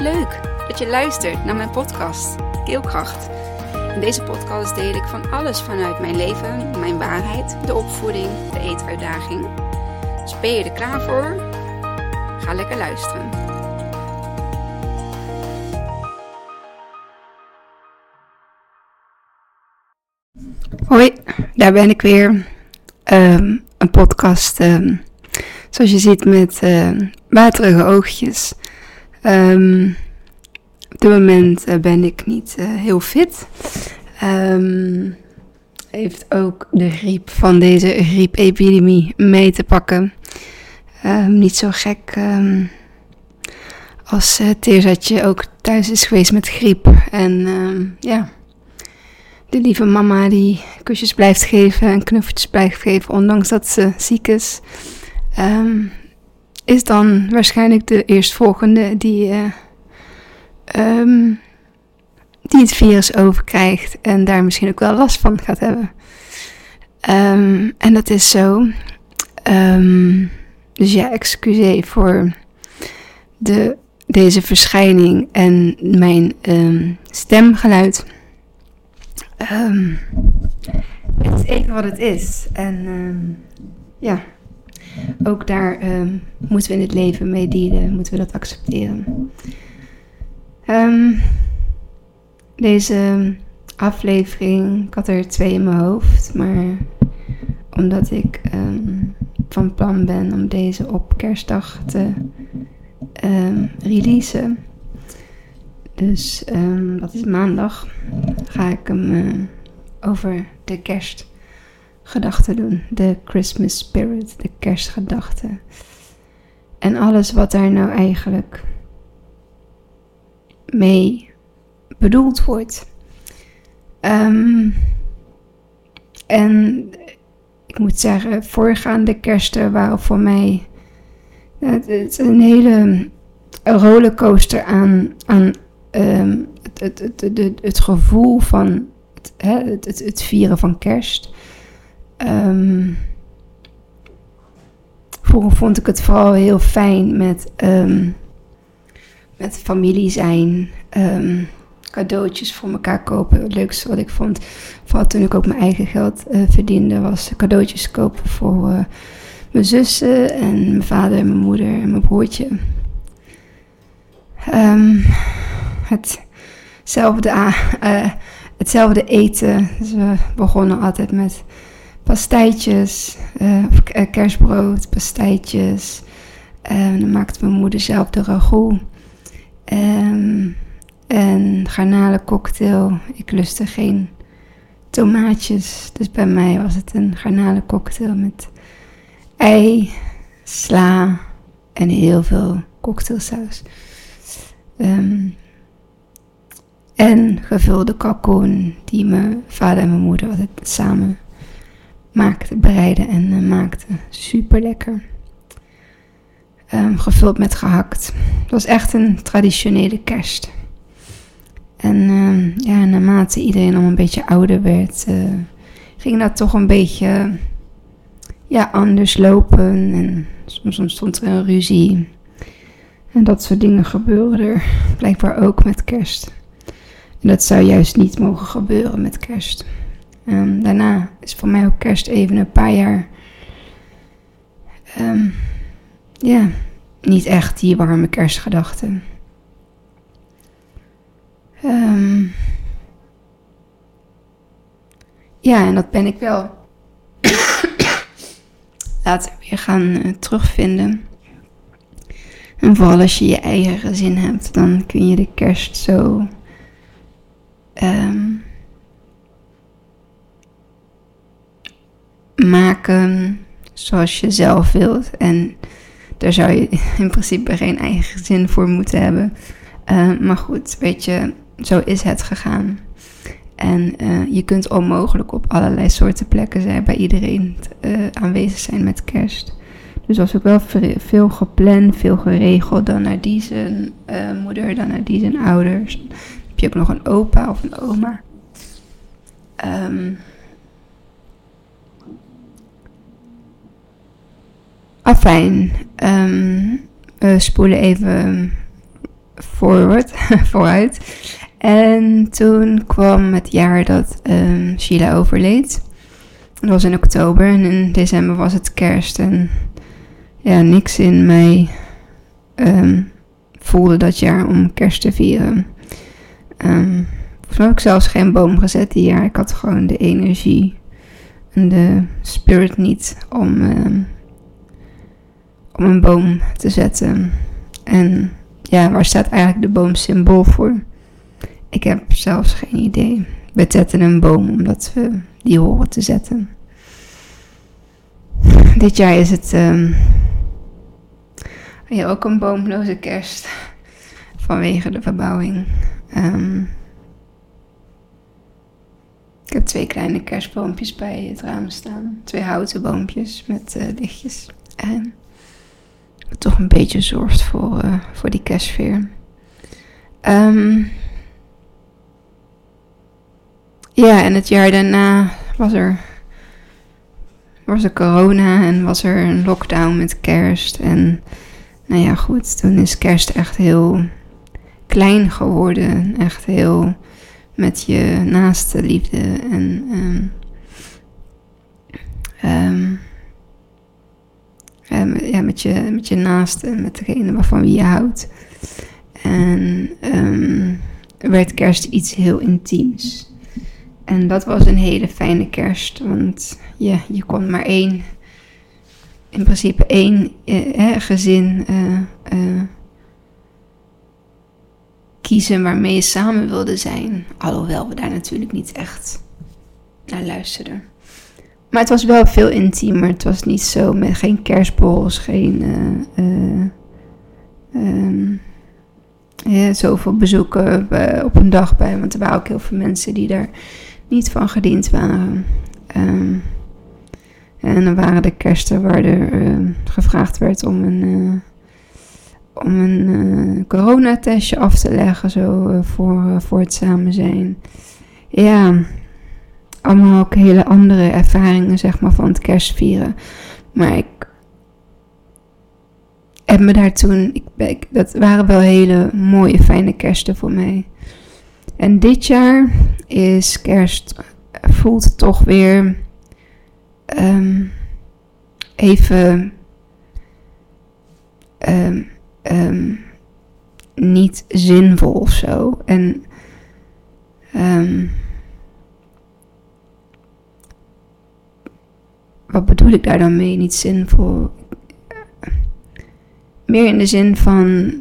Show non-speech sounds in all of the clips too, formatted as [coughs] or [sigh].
Leuk dat je luistert naar mijn podcast Keelkracht. In deze podcast deel ik van alles vanuit mijn leven, mijn waarheid, de opvoeding, de eetuitdaging. Dus ben je er klaar voor? Ga lekker luisteren. Hoi, daar ben ik weer. Ehm, een podcast, ehm, zoals je ziet, met uh, waterige oogjes. Um, op dit moment uh, ben ik niet uh, heel fit. Um, heeft ook de griep van deze griepepidemie mee te pakken. Um, niet zo gek um, als uh, Teerzatje ook thuis is geweest met griep. En ja, de lieve mama die kusjes blijft geven en knuffeltjes blijft geven, ondanks dat ze ziek is. Is dan waarschijnlijk de eerstvolgende die um, die het virus overkrijgt en daar misschien ook wel last van gaat hebben. Um, en dat is zo. Um, dus ja, excuseer voor de, deze verschijning en mijn stemgeluid. het is even wat het is. En ja, ook daar moeten we in het leven mee dealen, moeten we dat accepteren. Um, deze aflevering, ik had er twee in mijn hoofd, maar omdat ik um, van plan ben om deze op kerstdag te releasen. Dus dat is maandag. Ga ik hem uh, over de kerstgedachten doen. De Christmas spirit, de kerstgedachten. En alles wat daar nou eigenlijk mee bedoeld wordt. Um, en ik moet zeggen, voorgaande kersten waren voor mij het, het een hele rollercoaster aan, aan um, het, het, het, het, gevoel van het, het, het vieren van kerst. Um, vroeger vond ik het vooral heel fijn met um, met familie zijn, um, cadeautjes voor elkaar kopen. Het leukste wat ik vond, vooral toen ik ook mijn eigen geld uh, verdiende, was cadeautjes kopen voor uh, mijn zussen en mijn vader en mijn moeder en mijn broertje. Hetzelfde, uh, hetzelfde eten. Dus we begonnen altijd met pastijtjes, kerstbrood, pastijtjes. dan maakte mijn moeder zelf de ragout. Um, en garnalencocktail. Ik lustte geen tomaatjes. Dus bij mij was het een garnalencocktail met ei, sla en heel veel cocktailsaus. Um, en gevulde kalkoen die mijn vader en mijn moeder altijd samen maakten, bereiden en uh, maakten. Super lekker. Um, gevuld met gehakt. Het was echt een traditionele kerst. En uh, ja, naarmate iedereen al een beetje ouder werd, uh, ging dat toch een beetje ja, anders lopen. En soms ontstond er een ruzie. En dat soort dingen gebeuren er blijkbaar ook met kerst. En dat zou juist niet mogen gebeuren met kerst. Um, daarna is voor mij ook kerst even een paar jaar. Um, ja, niet echt die warme kerstgedachten. Um, ja, en dat ben ik wel. [coughs] Laten we weer gaan uh, terugvinden. En vooral als je je eigen gezin hebt, dan kun je de kerst zo. Um, maken zoals je zelf wilt. En daar zou je in principe geen eigen gezin voor moeten hebben. Uh, maar goed, weet je, zo is het gegaan. En uh, je kunt onmogelijk op allerlei soorten plekken zijn, bij iedereen uh, aanwezig zijn met kerst. Dus was ook wel veel gepland, veel geregeld. Dan naar die moeder, dan naar die zijn ouders. Heb je ook nog een opa of een oma. Um, Afijn, um, we spoelen even forward, [laughs] vooruit. En toen kwam het jaar dat um, Sheila overleed. Dat was in oktober en in december was het kerst. En ja, niks in mij um, voelde dat jaar om kerst te vieren. Um, heb ik zelfs geen boom gezet die jaar. Ik had gewoon de energie en de spirit niet om, om een boom te zetten. En ja, waar staat eigenlijk de boom symbool voor? Ik heb zelfs geen idee. We zetten een boom omdat we die horen te zetten. [laughs] Dit jaar is het um, ja, ook een boomloze kerst [laughs] vanwege de verbouwing. Um, ik heb twee kleine kerstboompjes bij het raam staan. Twee houten boompjes met uh, lichtjes. En toch een beetje zorgt voor, uh, voor die kerstsfeer. Um, ja, en het jaar daarna was er, was er corona en was er een lockdown met kerst. En nou ja, goed, toen is kerst echt heel klein geworden. Echt heel met je naaste liefde en um, um, ja, met, je, met je naaste, met degene waarvan wie je houdt. En um, werd kerst iets heel intiems. En dat was een hele fijne kerst, want ja, je kon maar één, in principe één eh, gezin eh, eh, kiezen waarmee je samen wilde zijn. Alhoewel we daar natuurlijk niet echt naar luisterden. Maar het was wel veel intiemer. Het was niet zo met geen kerstbols, geen uh, ja, zoveel bezoeken op een dag bij. Want er waren ook heel veel mensen die daar niet van gediend waren. Um, en dan waren de kersten waar er uh, gevraagd werd om een, uh, om een uh, coronatestje af te leggen, zo voor, voor het samen zijn. Ja, allemaal ook hele andere ervaringen, zeg maar, van het kerstvieren. Maar ik heb me daar toen, ik, ik, dat waren wel hele mooie, fijne kersten voor mij. En dit jaar is kerst, voelt toch weer um, even um, um, niet zinvol of zo. En wat bedoel ik daar dan mee? Niet zinvol. Meer in de zin van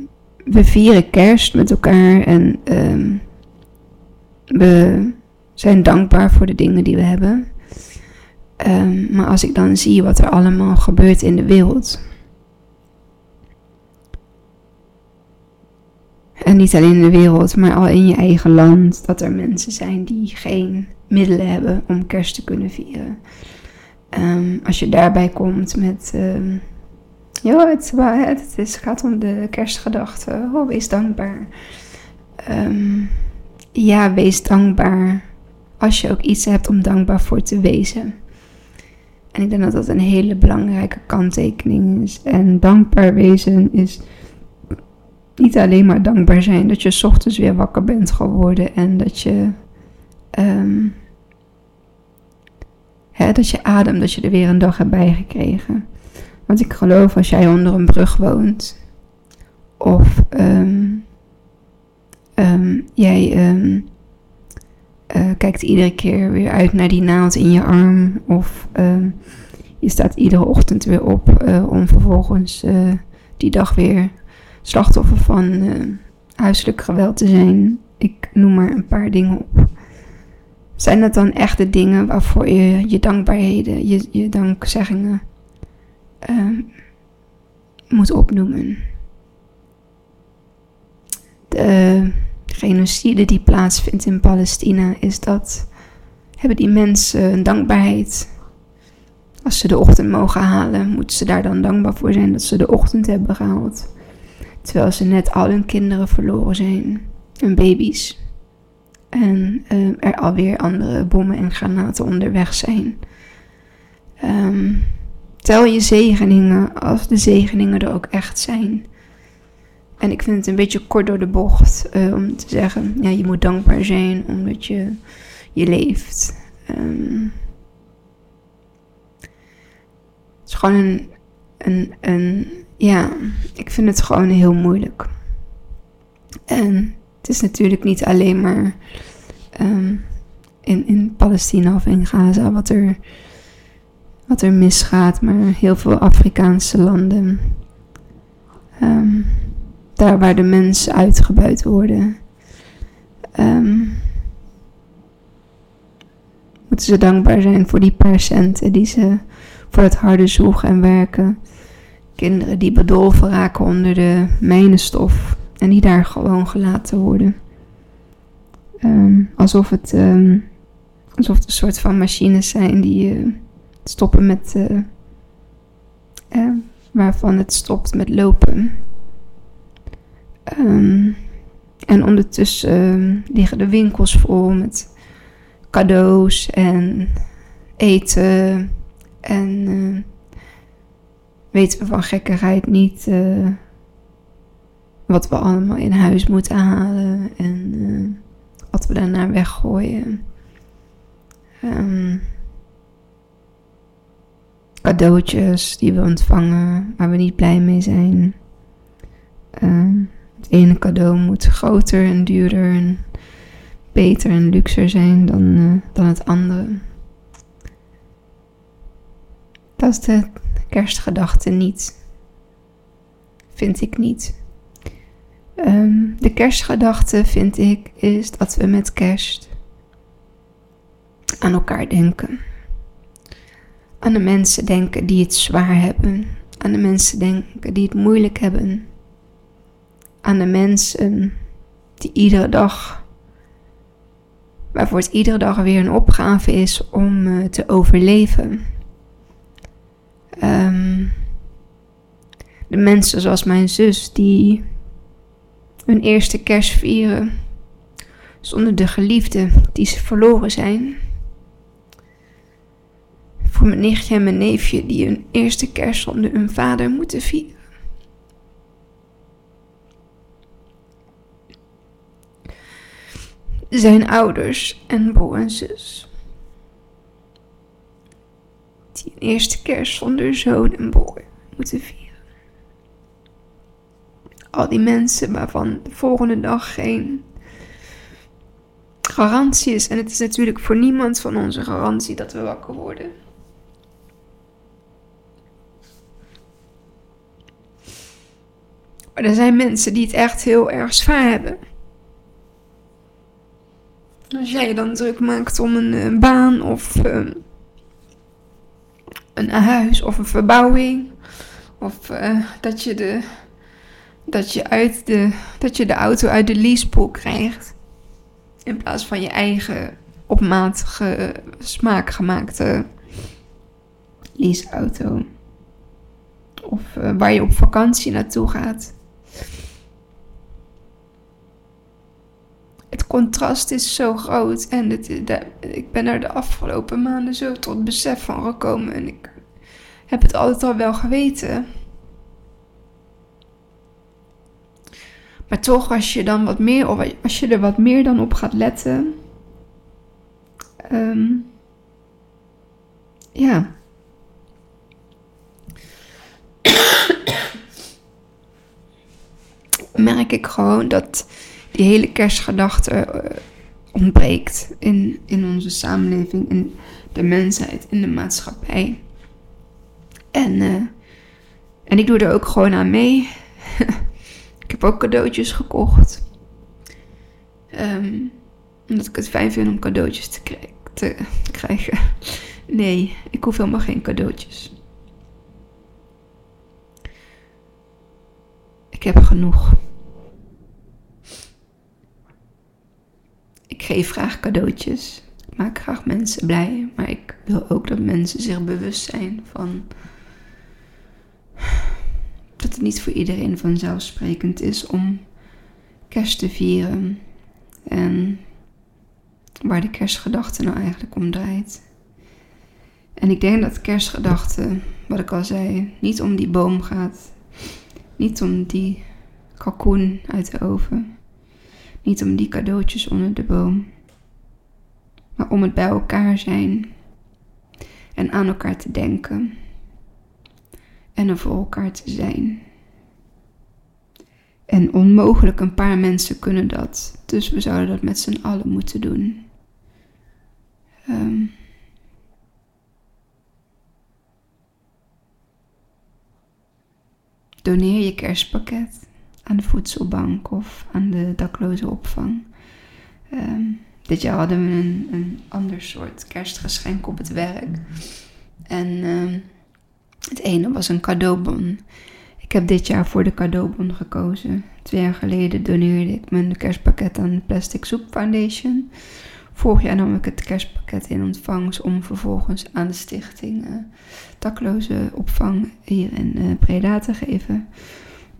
we vieren kerst met elkaar en we zijn dankbaar voor de dingen die we hebben. Um, maar als ik dan zie wat er allemaal gebeurt in de wereld. En niet alleen in de wereld, maar al in je eigen land. Dat er mensen zijn die geen middelen hebben om kerst te kunnen vieren. Um, als je daarbij komt met. Um, ja, het, het, gaat om de kerstgedachte. Oh, wees dankbaar. Um, ja, wees dankbaar als je ook iets hebt om dankbaar voor te wezen. En ik denk dat dat een hele belangrijke kanttekening is. En dankbaar wezen is niet alleen maar dankbaar zijn dat je ochtends weer wakker bent geworden en dat je, dat je adem, dat je er weer een dag hebt bijgekregen. Want ik geloof als jij onder een brug woont of um, um, jij um, uh, kijkt iedere keer weer uit naar die naald in je arm. Of je staat iedere ochtend weer op uh, om vervolgens uh, die dag weer slachtoffer van huiselijk geweld te zijn. Ik noem maar een paar dingen op. Zijn dat dan echt de dingen waarvoor je je dankbaarheden, je, je dankzeggingen moet opnoemen? De genocide die plaatsvindt in Palestina, is dat hebben die mensen een dankbaarheid. Als ze de ochtend mogen halen, moeten ze daar dan dankbaar voor zijn dat ze de ochtend hebben gehaald. Terwijl ze net al hun kinderen verloren zijn, hun baby's. En uh, er alweer andere bommen en granaten onderweg zijn. Um, tel je zegeningen als de zegeningen er ook echt zijn. en ik vind het een beetje kort door de bocht eh, om te zeggen: ja, je moet dankbaar zijn omdat je, je leeft. Ehm, het is gewoon een, een, een. Ja, ik vind het gewoon heel moeilijk. En het is natuurlijk niet alleen maar ehm, in, in Palestina of in Gaza wat er, wat er misgaat, maar heel veel Afrikaanse landen. Um, daar waar de mensen uitgebuit worden. Um, moeten ze dankbaar zijn voor die paar centen die ze voor het harde zoeken en werken. Kinderen die bedolven raken onder de mijnenstof en die daar gewoon gelaten worden. Um, alsof, het, um, alsof het een soort van machines zijn die uh, stoppen met. Uh, uh, waarvan het stopt met lopen. En ondertussen liggen de winkels vol met cadeaus en eten. En uh, weten we van gekkigheid niet wat we allemaal in huis moeten halen en uh, wat we daarna weggooien. Um, cadeautjes die we ontvangen waar we niet blij mee zijn. Um, het ene cadeau moet groter en duurder en beter en luxer zijn dan, uh, dan het andere. Dat is de kerstgedachte niet. Vind ik niet. Um, de kerstgedachte vind ik is dat we met kerst aan elkaar denken. Aan de mensen denken die het zwaar hebben. Aan de mensen denken die het moeilijk hebben. Aan de mensen die iedere dag, waarvoor het iedere dag weer een opgave is om uh, te overleven. Um, de mensen zoals mijn zus die hun eerste kerst vieren zonder de geliefde die ze verloren zijn. Voor mijn nichtje en mijn neefje die hun eerste kerst zonder hun vader moeten vieren. Zijn ouders en broer en zus. Die een eerste kerst zonder zoon en broer moeten vieren. Al die mensen waarvan de volgende dag geen garantie is. En het is natuurlijk voor niemand van onze garantie dat we wakker worden. Maar er zijn mensen die het echt heel erg zwaar hebben. Als jij je dan druk maakt om een, een baan of uh, een huis of een verbouwing. Of uh, dat, je de, dat, je uit de, dat je de auto uit de leasepool krijgt. In plaats van je eigen op maat smaak gemaakte leaseauto. Of uh, waar je op vakantie naartoe gaat. Het contrast is zo groot en het, ik ben er de afgelopen maanden zo tot besef van gekomen. En ik heb het altijd al wel geweten. Maar toch, als je dan wat meer, of als je er wat meer dan op gaat letten. Um, ja. [coughs] merk ik gewoon dat die hele kerstgedachte uh, ontbreekt in, in onze samenleving, in de mensheid, in de maatschappij. En, uh, en ik doe er ook gewoon aan mee. Heb ook cadeautjes gekocht. Um, omdat ik het fijn vind om cadeautjes te, te [laughs] krijgen. Nee, ik hoef helemaal geen cadeautjes. Ik heb genoeg. Ik geef graag cadeautjes. Ik maak graag mensen blij. Maar ik wil ook dat mensen zich bewust zijn van. Niet voor iedereen vanzelfsprekend is om kerst te vieren. En waar de kerstgedachte nou eigenlijk om draait. En ik denk dat kerstgedachte, wat ik al zei, niet om die boom gaat. Niet om die kalkoen uit de oven. Niet om die cadeautjes onder de boom, maar om het bij elkaar zijn en aan elkaar te denken en er voor elkaar te zijn. En onmogelijk een paar mensen kunnen dat, dus we zouden dat met z'n allen moeten doen. Um, doneer je kerstpakket aan de voedselbank of aan de dakloze opvang. Um, dit jaar hadden we een, ander soort kerstgeschenk op het werk. En um, het ene was een cadeaubon. Ik heb dit jaar voor de cadeaubon gekozen. Twee jaar geleden doneerde ik mijn kerstpakket aan de Plastic Soup Foundation. Vorig jaar nam ik het kerstpakket in ontvangst om vervolgens aan de stichting uh, dakloze opvang hier in uh, Breda te geven.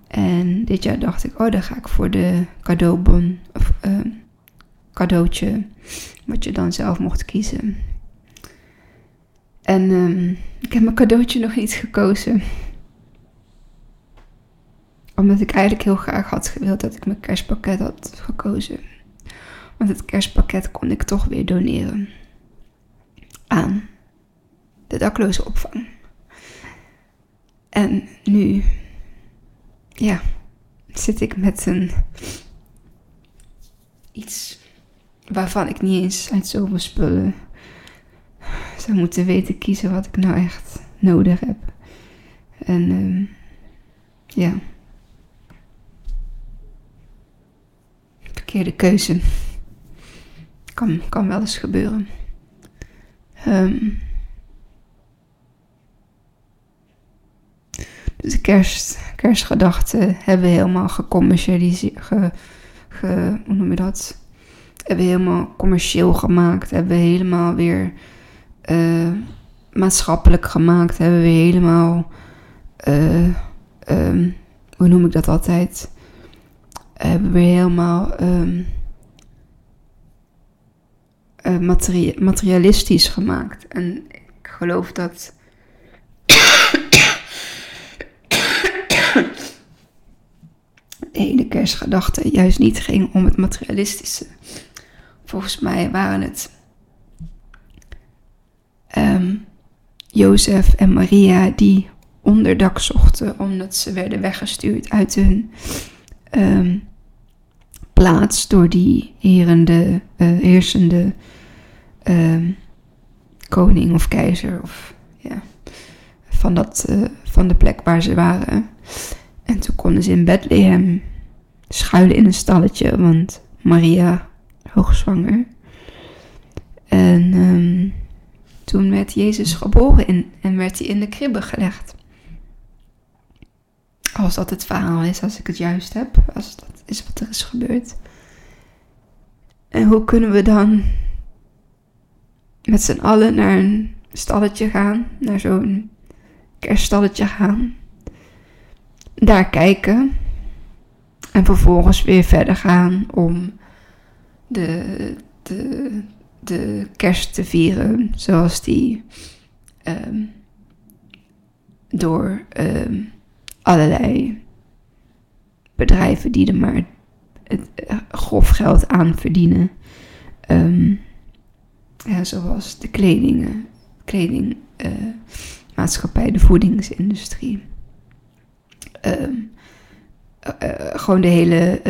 En dit jaar dacht ik, oh, dan ga ik voor de cadeaubon, of uh, cadeautje, wat je dan zelf mocht kiezen. En um, ik heb mijn cadeautje nog niet gekozen. Omdat ik eigenlijk heel graag had gewild dat ik mijn kerstpakket had gekozen. Want het kerstpakket kon ik toch weer doneren aan de dakloze opvang. En nu, ja, zit ik met een iets waarvan ik niet eens uit zoveel spullen zou moeten weten kiezen wat ik nou echt nodig heb. En um, ja. Verkeerde keuze. Kan, kan wel eens gebeuren. Um, dus de kerst, kerstgedachten hebben we helemaal gecommercialiseerd. Ge, ge, hoe noem je dat? Hebben we helemaal commercieel gemaakt. Hebben we helemaal weer uh, maatschappelijk gemaakt. Hebben we helemaal. Uh, um, hoe noem ik dat altijd? Hebben we helemaal. Um, uh, materialistisch gemaakt. En ik geloof dat. de hele kerstgedachte juist niet ging om het materialistische. Volgens mij waren het um, Jozef en Maria die onderdak zochten omdat ze werden weggestuurd uit hun um, plaats door die herende, uh, heersende um, koning of keizer of ja, van, dat, uh, van de plek waar ze waren. En toen konden ze in Bethlehem schuilen in een stalletje, want Maria hoogzwanger. En um, toen werd Jezus geboren in, en werd hij in de kribbe gelegd. Als dat het verhaal is, als ik het juist heb, als dat is wat er is gebeurd. En hoe kunnen we dan met z'n allen naar een stalletje gaan, naar zo'n kerststalletje gaan, daar kijken en vervolgens weer verder gaan om de, de, de kerst te vieren zoals die um, door um, allerlei bedrijven die er maar het uh, grof geld aan verdienen. Ja, zoals de kledingen, kledingmaatschappij, uh, de voedingsindustrie. Um, uh, gewoon de hele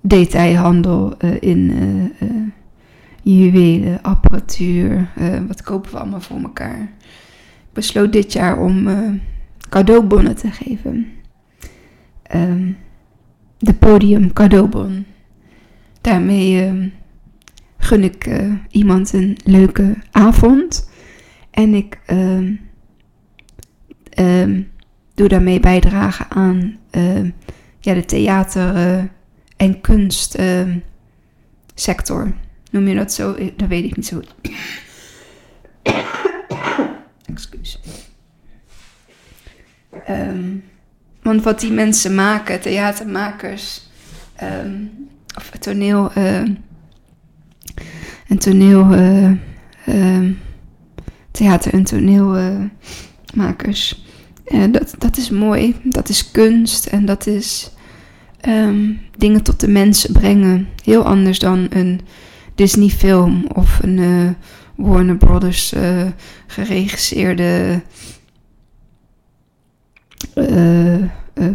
detailhandel in juwelen, apparatuur. Wat kopen we allemaal voor elkaar? Ik besloot dit jaar om cadeaubonnen te geven. Um, de podium cadeaubon. Daarmee um, gun ik uh, iemand een leuke avond. En ik um, doe daarmee bijdragen aan ja, de theater- en kunstsector. Noem je dat zo? Dat weet ik niet zo [coughs] Excuus. Um, want wat die mensen maken, theatermakers, um, of toneel, uh, en toneel, uh, theater- en toneelmakers, En dat, dat is mooi. Dat is kunst en dat is ehm, dingen tot de mensen brengen. Heel anders dan een Disney film of een Warner Brothers geregisseerde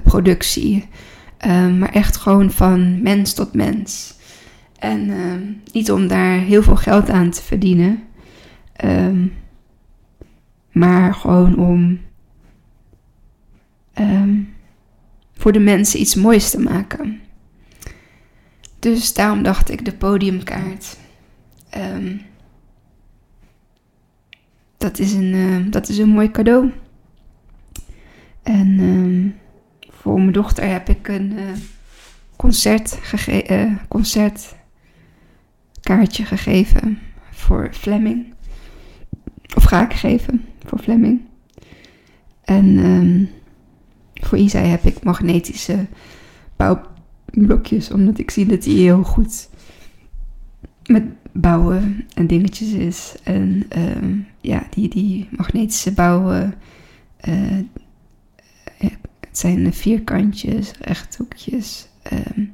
productie. Ehm, maar echt gewoon van mens tot mens. En ehm, niet om daar heel veel geld aan te verdienen. Um, maar gewoon om voor de mensen iets moois te maken. Dus daarom dacht ik de podiumkaart. dat, is een, dat is een mooi cadeau. En voor mijn dochter heb ik een uh, concert uh, concertkaartje gegeven voor Fleming. Of ga ik geven voor Fleming. En um, voor Isai heb ik magnetische bouwblokjes, omdat ik zie dat hij heel goed met bouwen en dingetjes is. En um, ja, die, die magnetische bouwen. Uh, het zijn vierkantjes, rechthoekjes, um,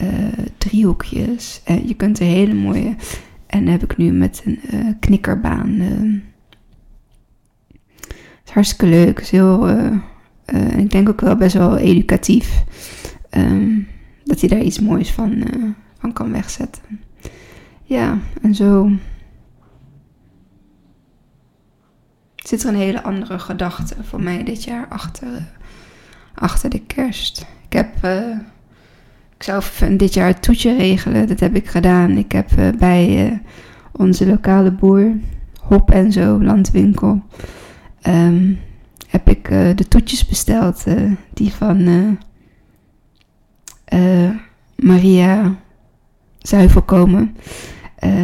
uh, driehoekjes. En je kunt er hele mooie. En heb ik nu met een uh, knikkerbaan. Uh, het is hartstikke leuk. Is heel, ik denk ook wel best wel educatief. Um, dat hij daar iets moois van, van kan wegzetten. Ja, en zo zit er een hele andere gedachte voor mij dit jaar achter, achter de kerst. Ik heb. Uh, ik zou dit jaar het toetje regelen. Dat heb ik gedaan. Ik heb uh, bij uh, onze lokale boer, Hop en Zo, landwinkel, um, heb ik de toetjes besteld. die van Maria Zuivel komen.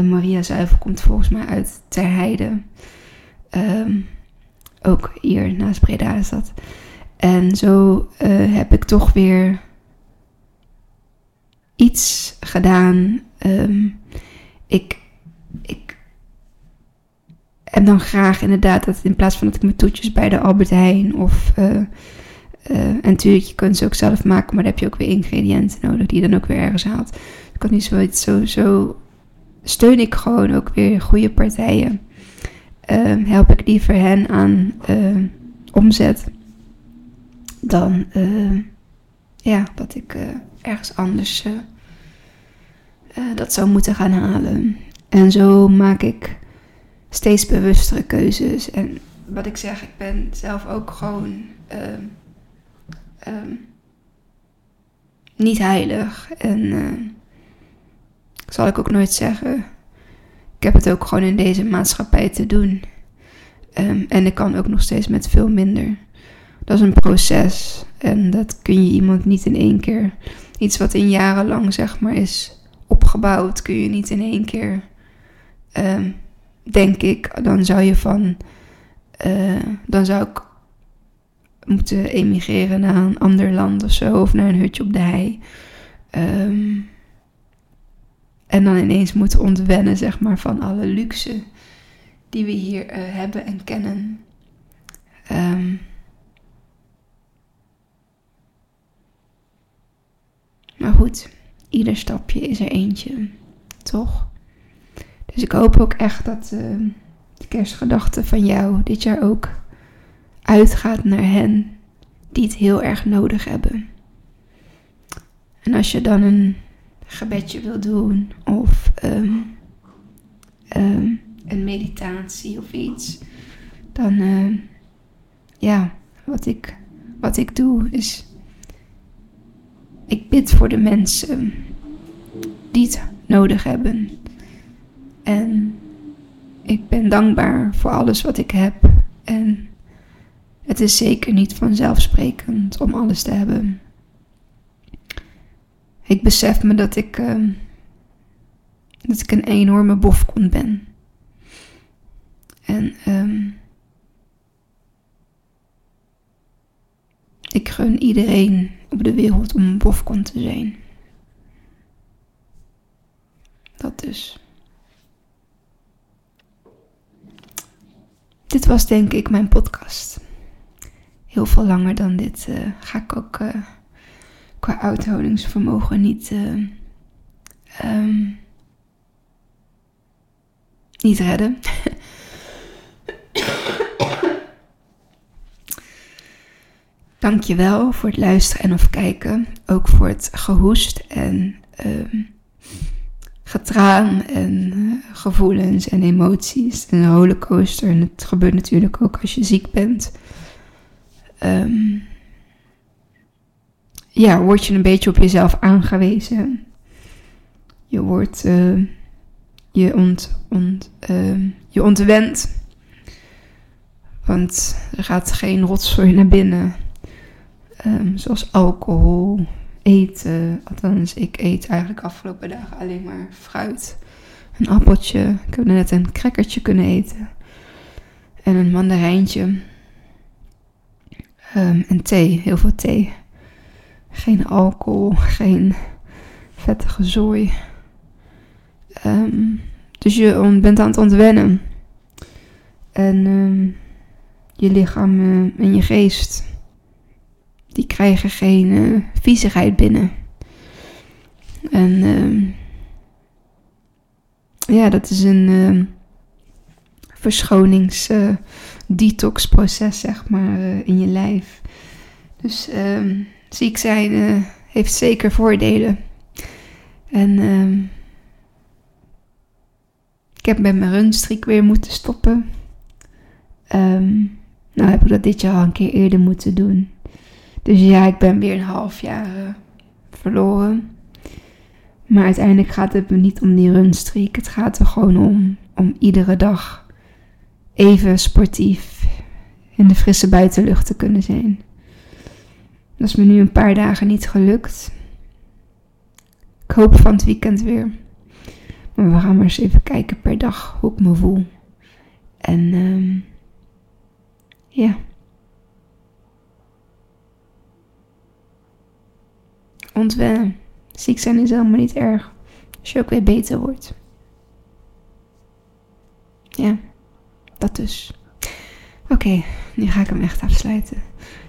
Maria Zuivel komt volgens mij uit Terheide. Um, ook hier naast Breda is dat. En zo uh, heb ik toch weer iets gedaan. Um, ik, ik heb dan graag inderdaad dat in plaats van dat ik mijn toetjes bij de Albert Heijn of... Uh, uh, en natuurlijk, je kunt ze ook zelf maken, maar dan heb je ook weer ingrediënten nodig die je dan ook weer ergens haalt. Ik kan niet zoiets, zo, zo steun ik gewoon ook weer goede partijen. Ehm, help ik liever hen aan uh, omzet dan uh, ja, dat ik uh, ergens anders dat zou moeten gaan halen. En zo maak ik steeds bewustere keuzes. En wat ik zeg, ik ben zelf ook gewoon niet heilig. En zal ik ook nooit zeggen ik heb het ook gewoon in deze maatschappij te doen. Um, en ik kan ook nog steeds met veel minder. Dat is een proces. En dat kun je iemand niet in één keer. Iets wat in jarenlang zeg maar is opgebouwd, kun je niet in één keer. Um, denk ik, dan zou je van. Uh, dan zou ik moeten emigreren naar een ander land of zo. Of naar een hutje op de hei. Um, en dan ineens moeten ontwennen, zeg maar, van alle luxe die we hier uh, hebben en kennen. Um, maar goed, ieder stapje is er eentje, toch? Dus ik hoop ook echt dat uh, de kerstgedachte van jou dit jaar ook uitgaat naar hen die het heel erg nodig hebben. En als je dan een gebedje wil doen of um, um, een meditatie of iets, dan uh, ja, wat ik, wat ik doe is, ik bid voor de mensen die het nodig hebben. En ik ben dankbaar voor alles wat ik heb. En het is zeker niet vanzelfsprekend om alles te hebben ik besef me dat ik, uh, dat ik een enorme bofkont ben. En um, ik gun iedereen op de wereld om een bofkont te zijn. Dat dus. Dit was denk ik mijn podcast. heel veel langer dan dit uh, ga ik ook uh, qua uithoudingsvermogen niet, um, niet redden. [coughs] Dankjewel voor het luisteren en of kijken. Ook voor het gehoest en um, getraan en uh, gevoelens en emoties. En een rollercoaster. En het gebeurt natuurlijk ook als je ziek bent. Um, ja, word je een beetje op jezelf aangewezen. Je wordt, uh, je, ont, uh, je. Want er gaat geen rotzooi naar binnen. Um, zoals alcohol, eten. Althans, ik eet eigenlijk afgelopen dagen alleen maar fruit. Een appeltje. Ik heb net een crackertje kunnen eten. En een mandarijntje. Um, en thee, heel veel thee. Geen alcohol, geen vettige zooi. Um, dus je bent aan het ontwennen. En um, je lichaam uh, en je geest die krijgen geen uh, viezigheid binnen. En uh, ja, dat is een uh, verschonings uh, zeg maar, in je lijf. Dus ehm, ziek zijn heeft zeker voordelen. En ehm, ik heb met mijn runstreak weer moeten stoppen. Um, nou heb ik dat dit jaar al een keer eerder moeten doen. Dus ja, ik ben weer een half jaar uh, verloren. Maar uiteindelijk gaat het me niet om die runstreak. Het gaat er gewoon om, om iedere dag even sportief in de frisse buitenlucht te kunnen zijn. Dat is me nu een paar dagen niet gelukt. Ik hoop van het weekend weer. Maar we gaan maar eens even kijken per dag hoe ik me voel. En uh, ja. ontwennen. Ziek zijn is helemaal niet erg. Als je ook weer beter wordt. Ja, dat dus. Oké, nu ga ik hem echt afsluiten.